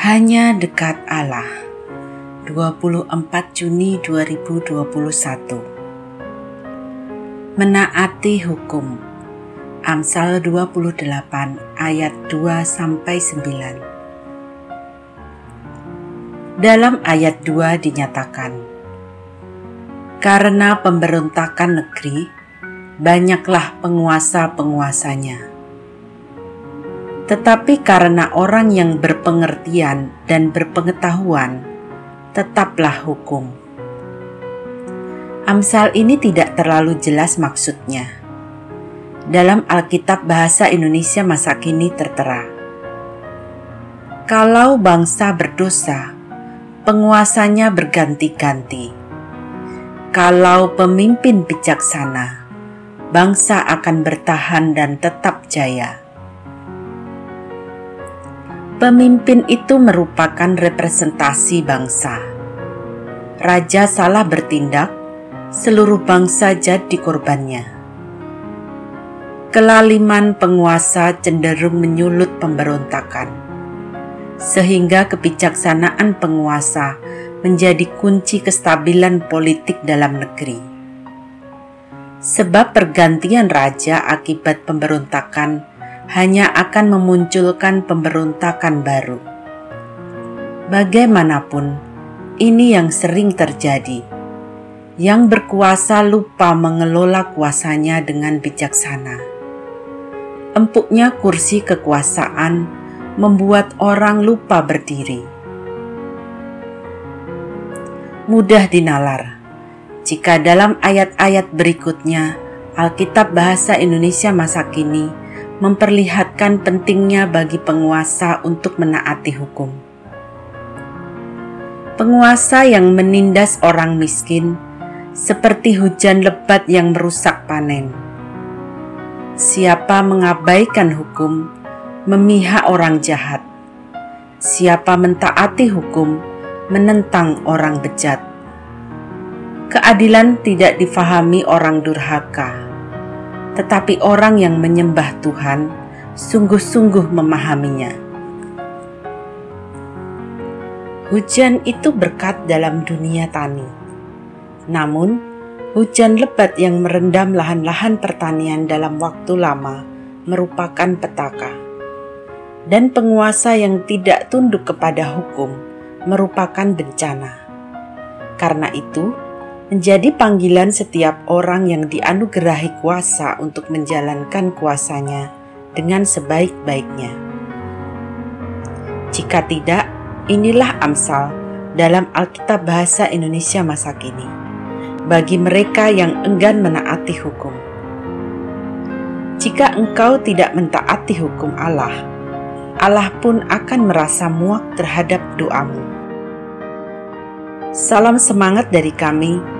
Hanya dekat Allah. 24 Juni 2021 Menaati hukum. Amsal 28 ayat 2 sampai 9 Dalam ayat 2 dinyatakan Karena pemberontakan negeri banyaklah penguasa-penguasanya tetapi karena orang yang berpengertian dan berpengetahuan, tetaplah hukum. Amsal ini tidak terlalu jelas maksudnya. Dalam Alkitab Bahasa Indonesia masa kini tertera, kalau bangsa berdosa, penguasanya berganti-ganti. Kalau pemimpin bijaksana, bangsa akan bertahan dan tetap jaya. Pemimpin itu merupakan representasi bangsa. Raja salah bertindak, seluruh bangsa jadi korbannya. Kelaliman penguasa cenderung menyulut pemberontakan, sehingga kebijaksanaan penguasa menjadi kunci kestabilan politik dalam negeri. Sebab pergantian raja akibat pemberontakan hanya akan memunculkan pemberontakan baru. Bagaimanapun, ini yang sering terjadi. Yang berkuasa lupa mengelola kuasanya dengan bijaksana. Empuknya kursi kekuasaan membuat orang lupa berdiri. Mudah dinalar jika dalam ayat-ayat berikutnya Alkitab Bahasa Indonesia masa kini memperlihatkan pentingnya bagi penguasa untuk menaati hukum. Penguasa yang menindas orang miskin seperti hujan lebat yang merusak panen. Siapa mengabaikan hukum, memihak orang jahat. Siapa mentaati hukum, menentang orang bejat. Keadilan tidak difahami orang durhaka tetapi orang yang menyembah Tuhan sungguh-sungguh memahaminya. Hujan itu berkat dalam dunia tani. Namun, hujan lebat yang merendam lahan-lahan pertanian dalam waktu lama merupakan petaka. Dan penguasa yang tidak tunduk kepada hukum merupakan bencana. Karena itu, menjadi panggilan setiap orang yang dianugerahi kuasa untuk menjalankan kuasanya dengan sebaik-baiknya. Jika tidak, inilah Amsal dalam Alkitab Bahasa Indonesia masa kini bagi mereka yang enggan menaati hukum. Jika engkau tidak mentaati hukum Allah, Allah pun akan merasa muak terhadap doamu. Salam semangat dari kami